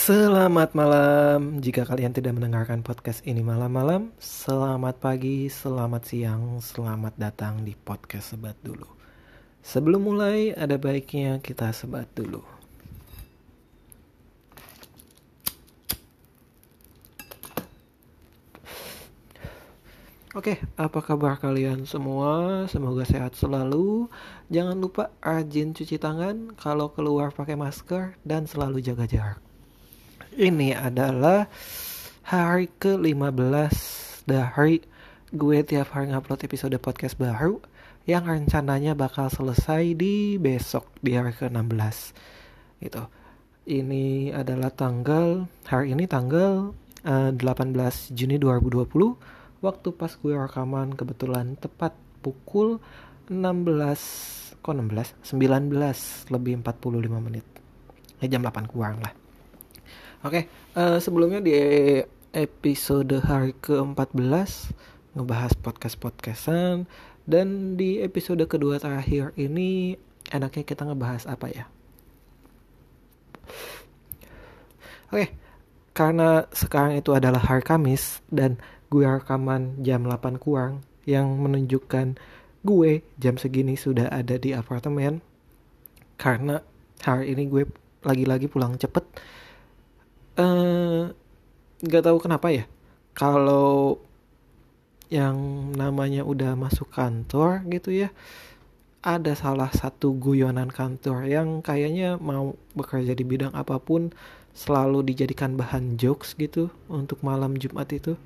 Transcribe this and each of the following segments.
Selamat malam. Jika kalian tidak mendengarkan podcast ini malam-malam, selamat pagi, selamat siang, selamat datang di podcast Sebat dulu. Sebelum mulai, ada baiknya kita sebat dulu. Oke, apa kabar kalian semua? Semoga sehat selalu. Jangan lupa rajin cuci tangan, kalau keluar pakai masker, dan selalu jaga jarak. Ini adalah hari ke-15 dari gue tiap hari ngupload episode podcast baru yang rencananya bakal selesai di besok di hari ke-16. Gitu. Ini adalah tanggal hari ini tanggal uh, eh, 18 Juni 2020 waktu pas gue rekaman kebetulan tepat pukul 16 kok 16 19 lebih 45 menit. Ya jam 8 kurang lah Oke, okay, uh, eh, sebelumnya di episode hari ke-14 ngebahas podcast-podcastan dan di episode kedua terakhir ini enaknya kita ngebahas apa ya? Oke, okay, karena sekarang itu adalah hari Kamis dan gue rekaman jam 8 kurang yang menunjukkan gue jam segini sudah ada di apartemen karena hari ini gue lagi-lagi pulang cepet nggak uh, tahu kenapa ya. Kalau yang namanya udah masuk kantor gitu ya ada salah satu guyonan kantor yang kayaknya mau bekerja di bidang apa pun selalu dijadikan bahan jokes gitu untuk malam Jumat itu.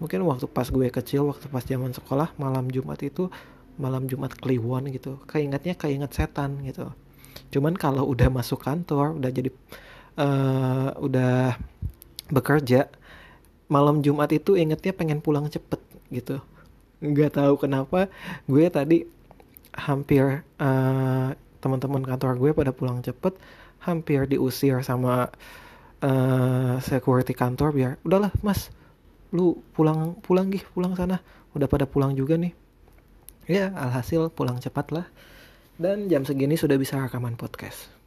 Mungkin waktu pas gue kecil waktu pas zaman sekolah malam Jumat itu malam Jumat Kliwon gitu. Keingetnya keinget setan gitu. Cuman kalau udah masuk kantor udah jadi uh, udah bekerja malam Jumat itu ingetnya pengen pulang cepet gitu. Nggak tahu kenapa gue tadi hampir uh, teman-teman kantor gue pada pulang cepet hampir diusir sama uh, security kantor biar udahlah mas lu pulang pulang gih pulang sana. Udah pada pulang juga nih. Ya alhasil pulang cepat lah dan jam segini sudah bisa rekaman podcast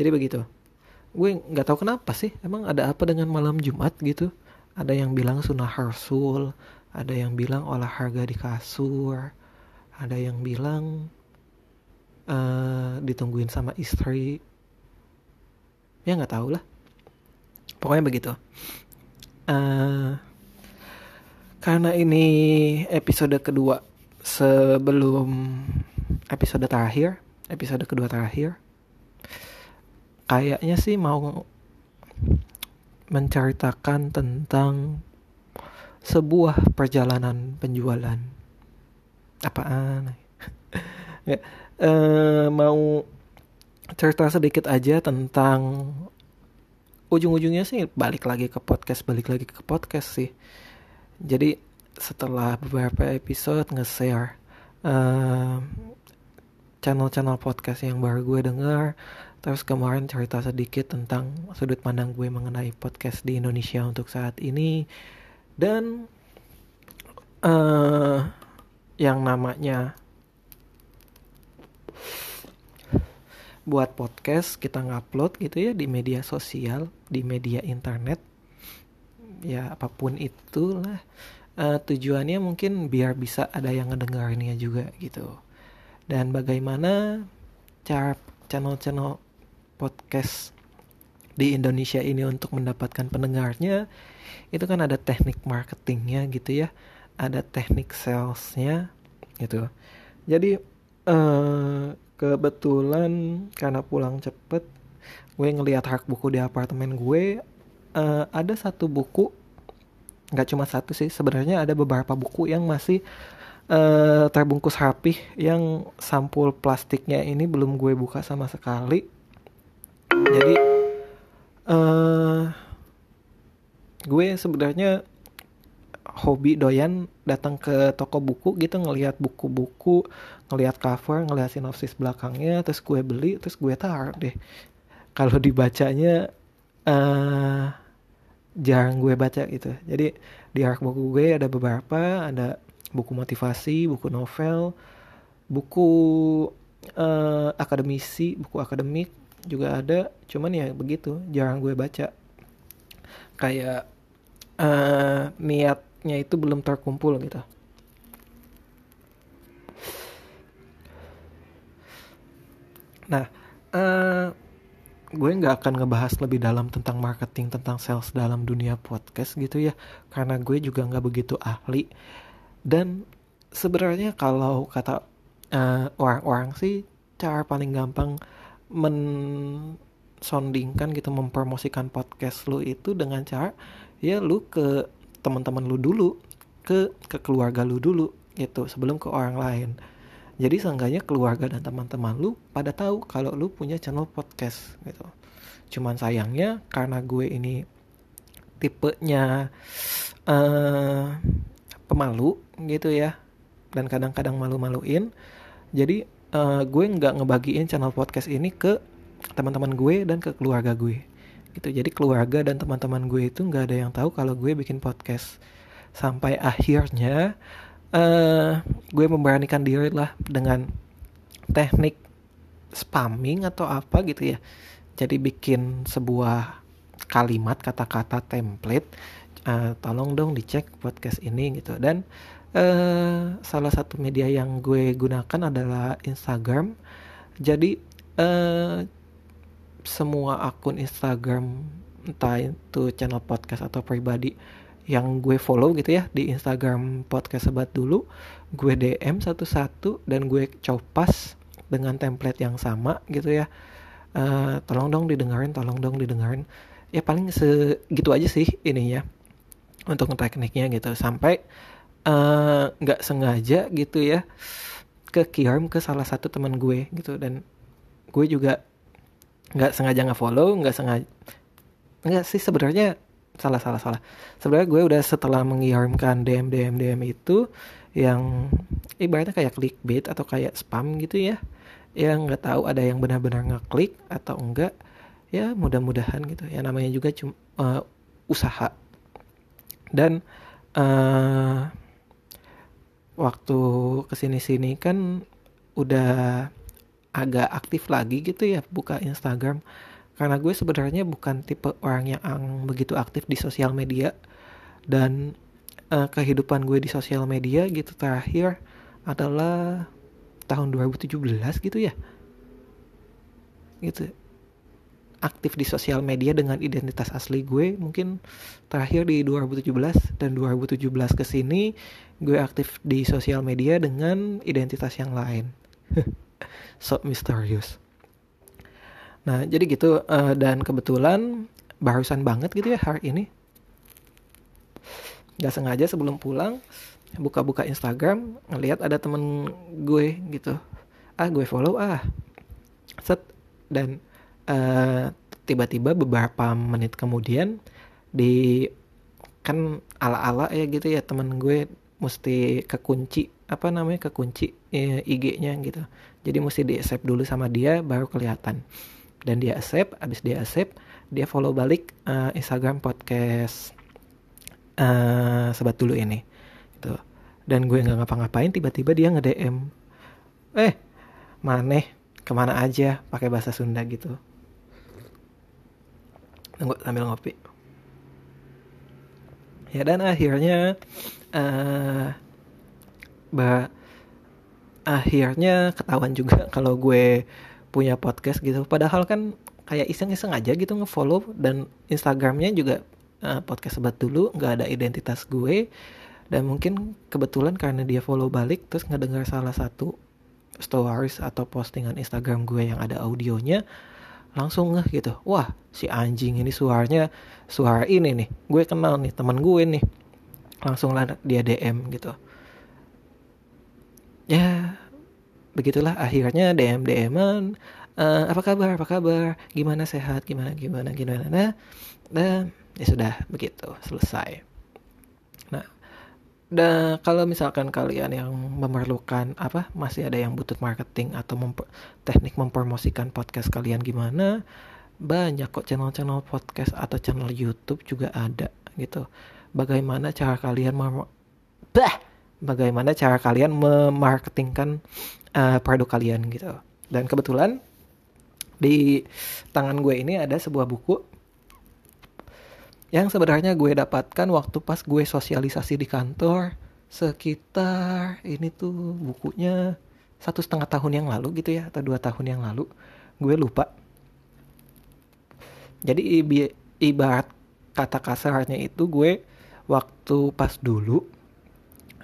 jadi begitu. Gue nggak tahu kenapa sih emang ada apa dengan malam Jumat gitu? Ada yang bilang sunnah rasul ada yang bilang olahraga di kasur ada yang bilang uh, ditungguin sama istri. Ya nggak tahu lah. Pokoknya begitu. Uh, karena ini episode kedua sebelum episode terakhir episode kedua terakhir kayaknya sih mau menceritakan tentang sebuah perjalanan penjualan. Apaan? Ya, e, mau cerita sedikit aja tentang ujung-ujungnya sih balik lagi ke podcast balik lagi ke podcast sih. Jadi setelah beberapa episode nge-share uh, channel-channel podcast yang baru gue dengar Terus kemarin cerita sedikit tentang sudut pandang gue mengenai podcast di Indonesia untuk saat ini. Dan uh, yang namanya buat podcast kita ngupload gitu ya di media sosial di media internet. Ya apa pun itulah uh, tujuannya mungkin biar bisa ada yang ngedengarinnya juga gitu dan bagaimana cara channel-channel podcast di Indonesia ini untuk mendapatkan pendengarnya? Itu kan ada teknik marketingnya gitu ya. Ada teknik salesnya gitu. Jadi uh, kebetulan karena pulang cepet gue ngelihat hak buku di apartemen gue uh, ada satu buku. Nggak cuma satu sih sebenarnya ada beberapa buku yang masih uh, terbungkus rapih yang sampul plastiknya ini belum gue buka sama sekali. Jadi uh, gue sebenarnya hobi doyan datang ke toko buku gitu ngelihat buku-buku ngelihat cover ngelihat sinopsis belakangnya terus gue beli terus gue taruh deh. Kalau dibacanya uh, jarang gue baca gitu. Jadi di rak buku gue ada beberapa ada buku motivasi buku novel buku uh, akademisi buku akademik juga ada. Cuman ya begitu jarang gue baca. Kayak uh, niatnya itu belum terkumpul gitu. Nah uh, gue nggak akan ngebahas lebih dalam tentang marketing tentang sales dalam dunia podcast gitu ya. Karena gue juga nggak begitu ahli dan sebenarnya kalau kata orang orang-orang sih cara paling gampang mensondingkan gitu mempromosikan podcast lu itu dengan cara ya lu ke teman-teman lu dulu ke ke keluarga lu dulu gitu sebelum ke orang lain. Jadi seenggaknya keluarga dan teman-teman lu pada tahu kalau lu punya channel podcast gitu. Cuman sayangnya karena gue ini tipenya uh, pemalu gitu ya. Dan kadang-kadang malu-maluin. Jadi uh, gue nggak ngebagiin channel podcast ini ke teman-teman gue dan ke keluarga gue. Gitu. Jadi keluarga dan teman-teman gue itu nggak ada yang tahu kalau gue bikin podcast. Sampai akhirnya uh, gue memberanikan diri lah dengan teknik spamming atau apa gitu ya. Jadi bikin sebuah kalimat kata-kata template uh, tolong dong dicek podcast ini gitu. Dan uh, salah satu media yang gue gunakan adalah Instagram. Jadi uh, semua akun Instagram entah itu channel podcast atau pribadi yang gue follow gitu ya di Instagram podcast sebat dulu gue DM satu-satu dan gue copas dengan template yang sama gitu ya. Uh, tolong dong didengarin tolong dong didengarin ya paling segitu aja sih ininya untuk tekniknya gitu. Sampai Eh, nggak uh, sengaja gitu ya ke kirim ke salah satu teman gue gitu. Dan gue juga nggak sengaja nggak follow nggak sengaja nggak sih sebenarnya salah salah salah. Sebenarnya gue udah setelah mengirimkan DM DM DM itu yang ibaratnya kayak clickbait atau kayak spam gitu ya. Yang nggak tahu ada yang benar-benar ngeklik atau enggak. Ya mudah-mudahan gitu. Ya namanya juga cuma uh, usaha dan uh, waktu ke sini-sini kan udah agak aktif lagi gitu ya buka Instagram. Karena gue sebenarnya bukan tipe orang yang begitu aktif di sosial media. Dan uh, kehidupan gue di sosial media gitu terakhir adalah tahun 2017 gitu ya. Gitu aktif di sosial media dengan identitas asli gue mungkin terakhir di 2017 dan 2017 ke sini gue aktif di sosial media dengan identitas yang lain. So misterius nah jadi gitu uh, dan kebetulan barusan banget gitu ya hari ini. Gak sengaja sebelum pulang buka-buka Instagram ngelihat ada temen gue gitu. Ah gue follow ah set dan eh, tiba-tiba beberapa menit kemudian di kan ala-ala ya gitu ya temen gue mesti kekunci apa namanya kekunci eh, IG-nya gitu. Jadi mesti di accept dulu sama dia baru kelihatan. Dan dia accept abis dia accept dia follow balik uh, Instagram podcast uh, sebat dulu ini. Gitu. Dan gue nggak ngapa-ngapain tiba-tiba dia nge DM eh maneh ke mana aja? pakai bahasa Sunda gitu sambil ngopi. Ya dan akhirnya uh, bah akhirnya ketahuan juga kalau gue punya podcast gitu. Padahal kan kayak iseng-iseng aja gitu ngefollow dan Instagramnya juga uh, podcast sebat dulu nggak ada identitas gue. Dan mungkin kebetulan karena dia follow balik terus ngedengar salah satu stories atau postingan Instagram gue yang ada audionya langsung ngeh gitu. Wah si anjing ini suaranya suara ini nih. Gue kenal nih teman gue nih. Langsung lah dia DM gitu. Ya begitulah akhirnya DM DMan uh, eh, apa kabar apa kabar? Gimana sehat? Gimana gimana gimana? Nah dan ya sudah begitu. Selesai dan kalau misalkan kalian yang memerlukan apa masih ada yang butuh marketing atau memper, teknik mempromosikan podcast kalian gimana banyak kok channel-channel podcast atau channel YouTube juga ada gitu. Bagaimana cara kalian mem bah! Bagaimana cara kalian memarketingkan uh, produk kalian gitu. Dan kebetulan di tangan gue ini ada sebuah buku yang sebenarnya gue dapatkan waktu pas gue sosialisasi di kantor sekitar ini tuh bukunya satu setengah tahun yang lalu gitu ya atau dua tahun yang lalu. Gue lupa. Jadi ibarat kata kasarnya itu gue waktu pas dulu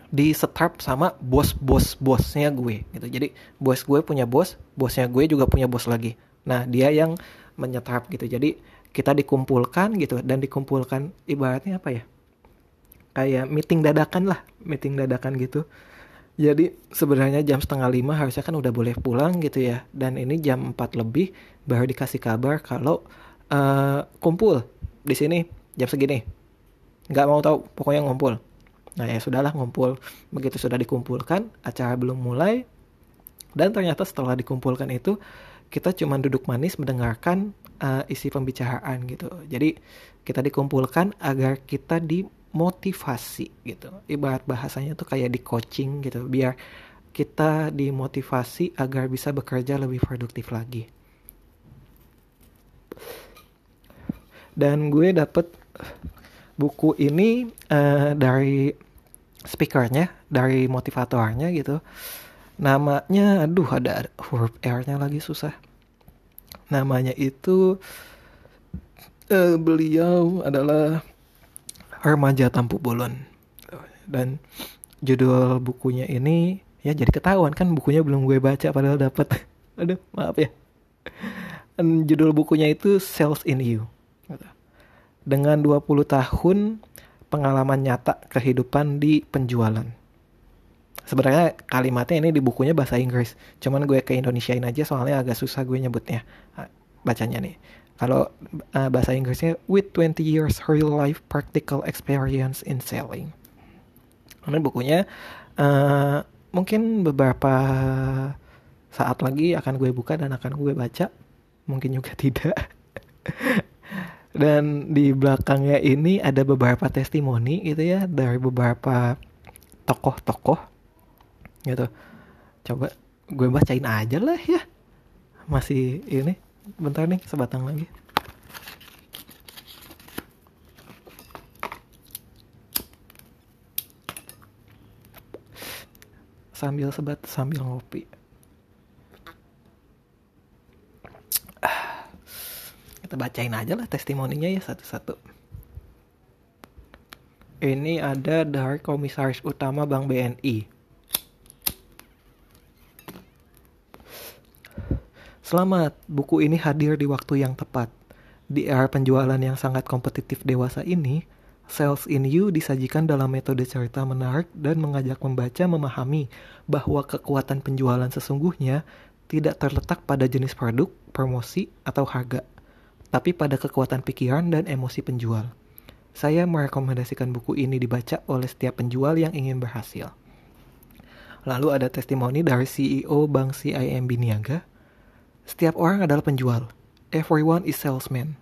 di setrap sama bos-bos bosnya gue gitu. Jadi bos gue punya bos bosnya gue juga punya bos lagi. Nah dia yang menyetrap gitu. Jadi kita dikumpulkan gitu dan dikumpulkan ibaratnya apa ya? Kayak meeting dadakan lah meeting dadakan gitu. Jadi sebenarnya jam setengah lima harusnya kan udah boleh pulang gitu ya. Dan ini jam 4 lebih baru dikasih kabar kalau uh, kumpul di sini jam segini. Nggak mau tahu pokoknya ngumpul. Nah ya sudahlah ngumpul. Begitu sudah dikumpulkan acara belum mulai. Dan ternyata setelah dikumpulkan itu kita cuma duduk manis mendengarkan uh, isi pembicaraan gitu. Jadi kita dikumpulkan agar kita dimotivasi gitu. Ibarat bahasanya tuh kayak di coaching gitu, biar kita dimotivasi agar bisa bekerja lebih produktif lagi. Dan gue dapet buku ini uh, dari speakernya, dari motivatornya gitu. Namanya, aduh ada huruf R-nya lagi susah namanya itu uh, beliau adalah remaja tampu bolon. Dan judul bukunya ini ya jadi ketahuan kan bukunya belum gue baca padahal dapat aduh maaf ya. Dan judul bukunya itu Sales in You. Dengan 20 tahun pengalaman nyata kehidupan di penjualan sebenarnya kalimatnya ini di bukunya bahasa Inggris. Cuman gue ke Indonesiain aja soalnya agak susah gue nyebutnya. Bacanya nih. Kalau uh, bahasa Inggrisnya with 20 years real life practical experience in selling. Ini bukunya uh, mungkin beberapa saat lagi akan gue buka dan akan gue baca. Mungkin juga tidak. Dan di belakangnya ini ada beberapa testimoni gitu ya dari beberapa tokoh-tokoh gitu. Coba gue bacain aja lah ya. Masih ini bentar nih sebatang lagi. Sambil sebat sambil ngopi. Kita bacain aja lah testimoninya ya satu-satu. Ini ada dari komisaris utama Bank BNI Selamat, buku ini hadir di waktu yang tepat. Di era penjualan yang sangat kompetitif dewasa ini, Sales in You disajikan dalam metode cerita menarik dan mengajak membaca memahami bahwa kekuatan penjualan sesungguhnya tidak terletak pada jenis produk, promosi, atau harga, tapi pada kekuatan pikiran dan emosi penjual. Saya merekomendasikan buku ini dibaca oleh setiap penjual yang ingin berhasil. Lalu ada testimoni dari CEO Bank CIMB Niaga, setiap orang adalah penjual. Everyone is salesman.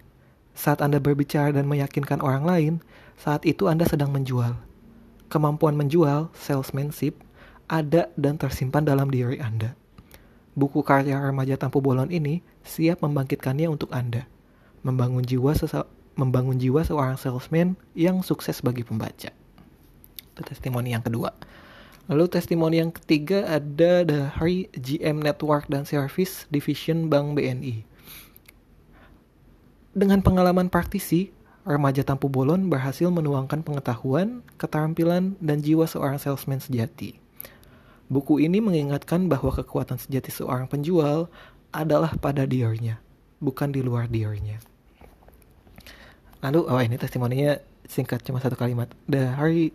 Saat Anda berbicara dan meyakinkan orang lain, saat itu Anda sedang menjual. Kemampuan menjual, salesmanship, ada dan tersimpan dalam diri Anda. Buku karya remaja Tampu Bolon ini siap membangkitkannya untuk Anda. Membangun jiwa membangun jiwa seorang salesman yang sukses bagi pembaca. Itu testimoni yang kedua. Lalu testimoni yang ketiga ada dari GM Network dan Service Division Bank BNI. Dengan pengalaman praktisi, remaja Tampu Bolon berhasil menuangkan pengetahuan, keterampilan, dan jiwa seorang salesman sejati. Buku ini mengingatkan bahwa kekuatan sejati seorang penjual adalah pada dirinya, bukan di luar dirinya. Lalu, oh ini testimoninya singkat cuma satu kalimat. Dari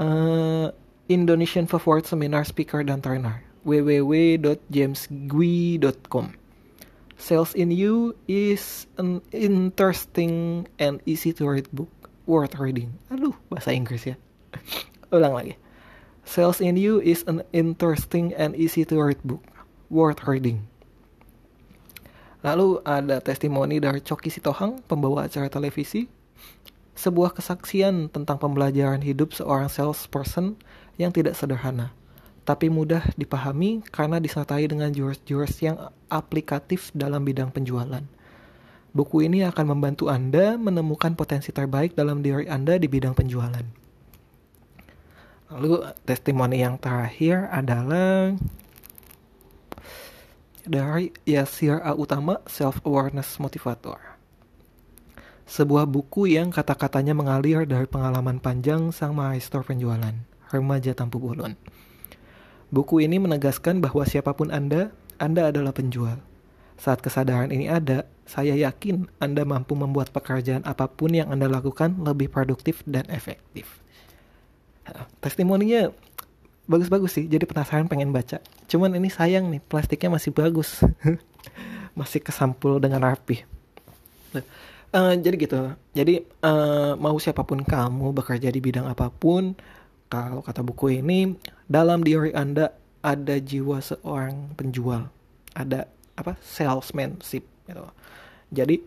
uh, Indonesian Favorit Seminar Speaker dan Trainer www.jamesgui.com Sales in You is an interesting and easy to read book worth reading. Aduh, bahasa Inggris ya. Ulang lagi. Sales in You is an interesting and easy to read book worth reading. Lalu ada testimoni dari Coki Sitohang, pembawa acara televisi. Sebuah kesaksian tentang pembelajaran hidup seorang salesperson yang tidak sederhana. tapi mudah dipahami karena disertai dengan jurus-jurus yang aplikatif dalam bidang penjualan. Buku ini akan membantu Anda menemukan potensi terbaik dalam diri Anda di bidang penjualan. Lalu testimoni yang terakhir adalah dari Yasir A. Utama, Self Awareness Motivator. Sebuah buku yang kata-katanya mengalir dari pengalaman panjang sang maestro penjualan, remaja Tampu Bolon. Buku ini menegaskan bahwa siapa pun Anda, Anda adalah penjual. Saat kesadaran ini ada, saya yakin Anda mampu membuat pekerjaan apa pun yang Anda lakukan lebih produktif dan efektif. Testimoninya bagus-bagus sih, jadi penasaran pengen baca. Cuman ini sayang nih, plastiknya masih bagus. masih kesampul dengan rapi. uh, jadi gitu. Jadi uh, mau siapa pun kamu bekerja di bidang apa pun, kalau kata buku ini dalam diri Anda ada jiwa seorang penjual, ada apa salesmanship gitu. Jadi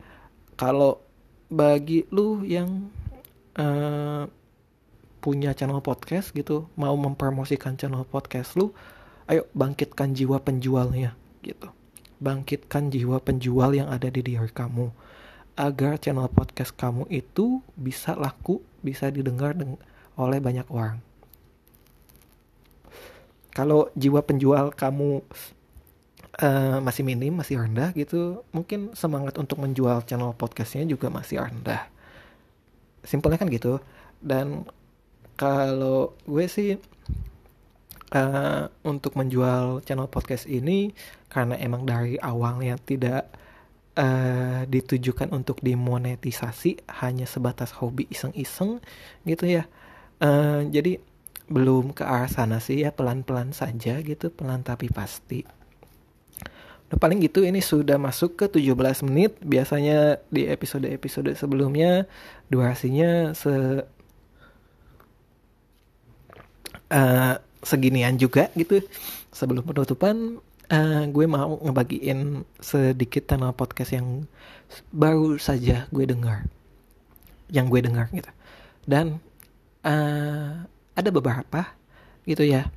kalau bagi lu yang uh, punya channel podcast gitu, mau mempromosikan channel podcast lu, ayo bangkitkan jiwa penjualnya gitu. Bangkitkan jiwa penjual yang ada di diri kamu agar channel podcast kamu itu bisa laku bisa didengar oleh banyak orang kalau jiwa penjual kamu uh, masih minim masih rendah gitu mungkin semangat untuk menjual channel podcastnya juga masih rendah. Simpelnya kan gitu. Dan kalau gue sih uh, untuk menjual channel podcast ini karena emang dari awalnya tidak uh, ditujukan untuk dimonetisasi hanya sebatas hobi iseng-iseng gitu ya. Uh, jadi belum ke arah sana sih ya pelan-pelan saja gitu pelan tapi pasti. Nah, paling gitu ini sudah masuk ke 17 menit. Biasanya di episode-episode sebelumnya durasinya se uh, seginian juga gitu. Sebelum penutupan uh, gue mau ngebagiin sedikit channel podcast yang baru saja gue dengar yang gue dengar gitu. Dan uh, ada beberapa gitu ya.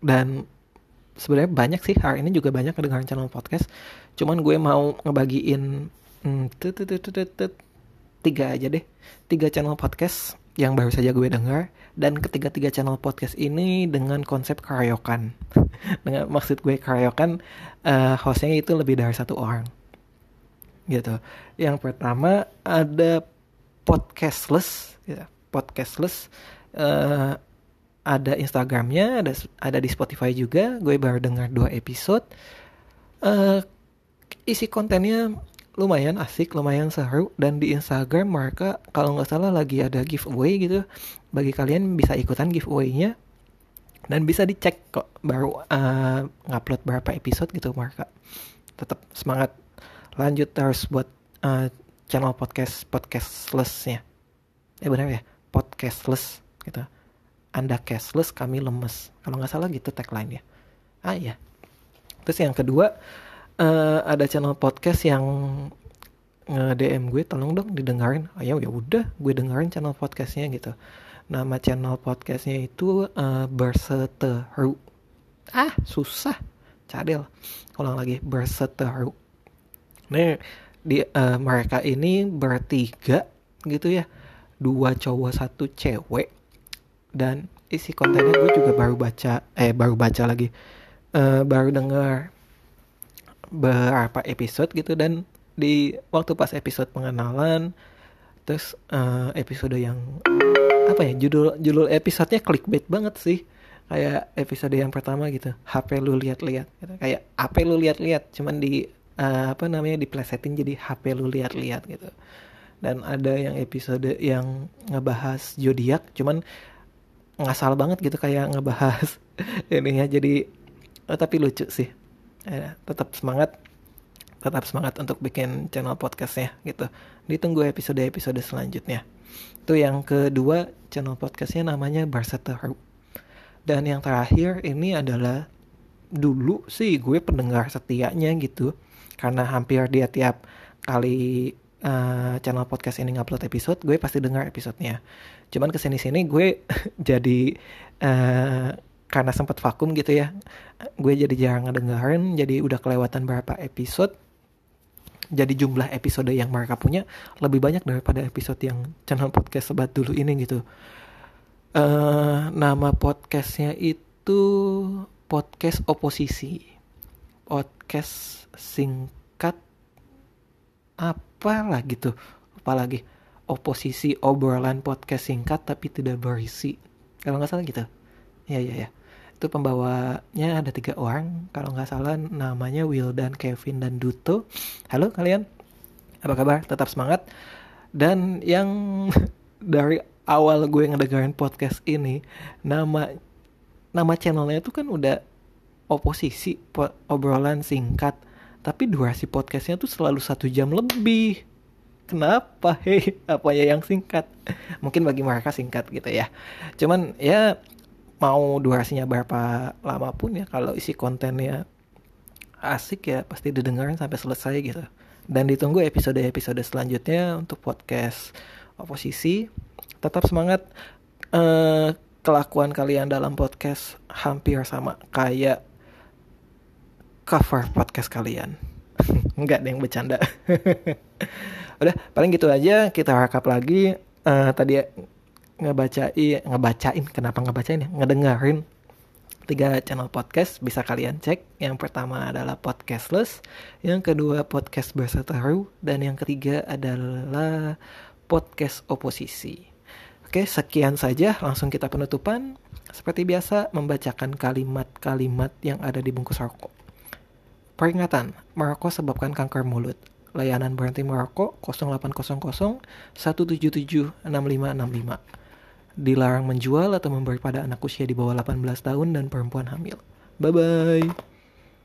Dan sebenarnya banyak sih hari ini juga banyak kedengaran channel podcast. Cuman gue mau ngebagiin hmm, tiga aja deh. Tiga channel podcast yang baru saja gue dengar. Dan ketiga-tiga channel podcast ini dengan konsep karaokan dengan maksud gue karaokan uh, hostnya itu lebih dari satu orang. Gitu. Yang pertama ada podcastless ya podcastless uh, ada Instagramnya ada ada di Spotify juga. Gue baru dengar dua episode. Uh, isi kontennya lumayan asik, lumayan seru. Dan di Instagram mereka kalau nggak salah lagi ada giveaway gitu. Bagi kalian bisa ikutan giveaway-nya. Dan bisa dicek kok baru uh, ngupload berapa episode gitu mereka. Tetap semangat. Lanjut terus buat uh, channel podcast podcastless-nya. Eh benar ya, podcastless gitu. Anda cashless, kami lemes. Kalau nggak salah gitu tagline ya. Ah iya. Terus yang kedua, uh, ada channel podcast yang nge DM gue tolong dong didengarin ayo ya udah gue dengerin channel podcastnya gitu nama channel podcastnya itu uh, berseteru ah susah cadel ulang lagi berseteru nih di uh, mereka ini bertiga gitu ya dua cowok satu cewek dan isi kontennya gue juga baru baca eh baru baca lagi. Uh, baru dengar beberapa episode gitu. Dan di waktu pas episode pengenalan terus uh, episode yang apa ya judul judul episodenya clickbait banget sih. Kayak episode yang pertama gitu HP lu lihat-lihat gitu. kayak HP lu lihat-lihat cuman di uh, apa namanya diplesetin jadi HP lu lihat-lihat gitu. Dan ada yang episode yang ngebahas zodiak cuman ngasal banget gitu kayak ngebahas ini ya jadi oh, tapi lucu sih. Ya, tetap semangat tetap semangat untuk bikin channel podcastnya gitu. Ditunggu episode-episode selanjutnya. Itu yang kedua channel podcastnya namanya Barseteru dan yang terakhir ini adalah dulu sih gue pendengar setianya gitu. Karena hampir dia tiap kali uh, channel podcast ini ngupload episode gue pasti dengar episodenya cuman ke sini sini gue jadi uh, karena sempat vakum gitu ya gue jadi jarang ngedengerin jadi udah kelewatan berapa episode jadi jumlah episode yang mereka punya lebih banyak daripada episode yang channel podcast sebat dulu ini gitu. Uh, nama podcastnya itu podcast oposisi. Podcast singkat apa lah gitu apalagi oposisi obrolan podcast singkat tapi tidak berisi. Kalau nggak salah gitu. Ya ya ya itu pembawanya ada tiga orang. Kalau nggak salah namanya Wildan Kevin dan Duto. Halo kalian. Apa kabar? Tetap semangat. Dan yang dari awal gue ngedengerin podcast ini nama nama channelnya itu kan udah oposisi obrolan singkat. Tapi durasi podcastnya tuh selalu satu jam lebih kenapa? Hei apa ya yang singkat? Mungkin bagi mereka singkat gitu ya. Cuman ya mau durasinya berapa lama pun ya kalau isi kontennya asik ya pasti didengarin sampai selesai gitu. Dan ditunggu episode-episode selanjutnya untuk podcast oposisi. Tetap semangat. Uh, kelakuan kalian dalam podcast hampir sama kayak cover podcast kalian. Enggak ada yang bercanda udah paling gitu aja kita rekap lagi uh, tadi ngebacain ngebacain kenapa ngebacain ya? Ngedengerin tiga channel podcast bisa kalian cek. Yang pertama adalah podcastless yang kedua podcast tahu dan yang ketiga adalah podcast oposisi. Oke sekian saja langsung kita penutupan. Seperti biasa membacakan kalimat-kalimat yang ada di bungkus rokok. Peringatan merokok sebabkan kanker mulut layanan berhenti merokok 0800 177 6565. Dilarang menjual atau memberi pada anak usia di bawah 18 tahun dan perempuan hamil. Bye bye.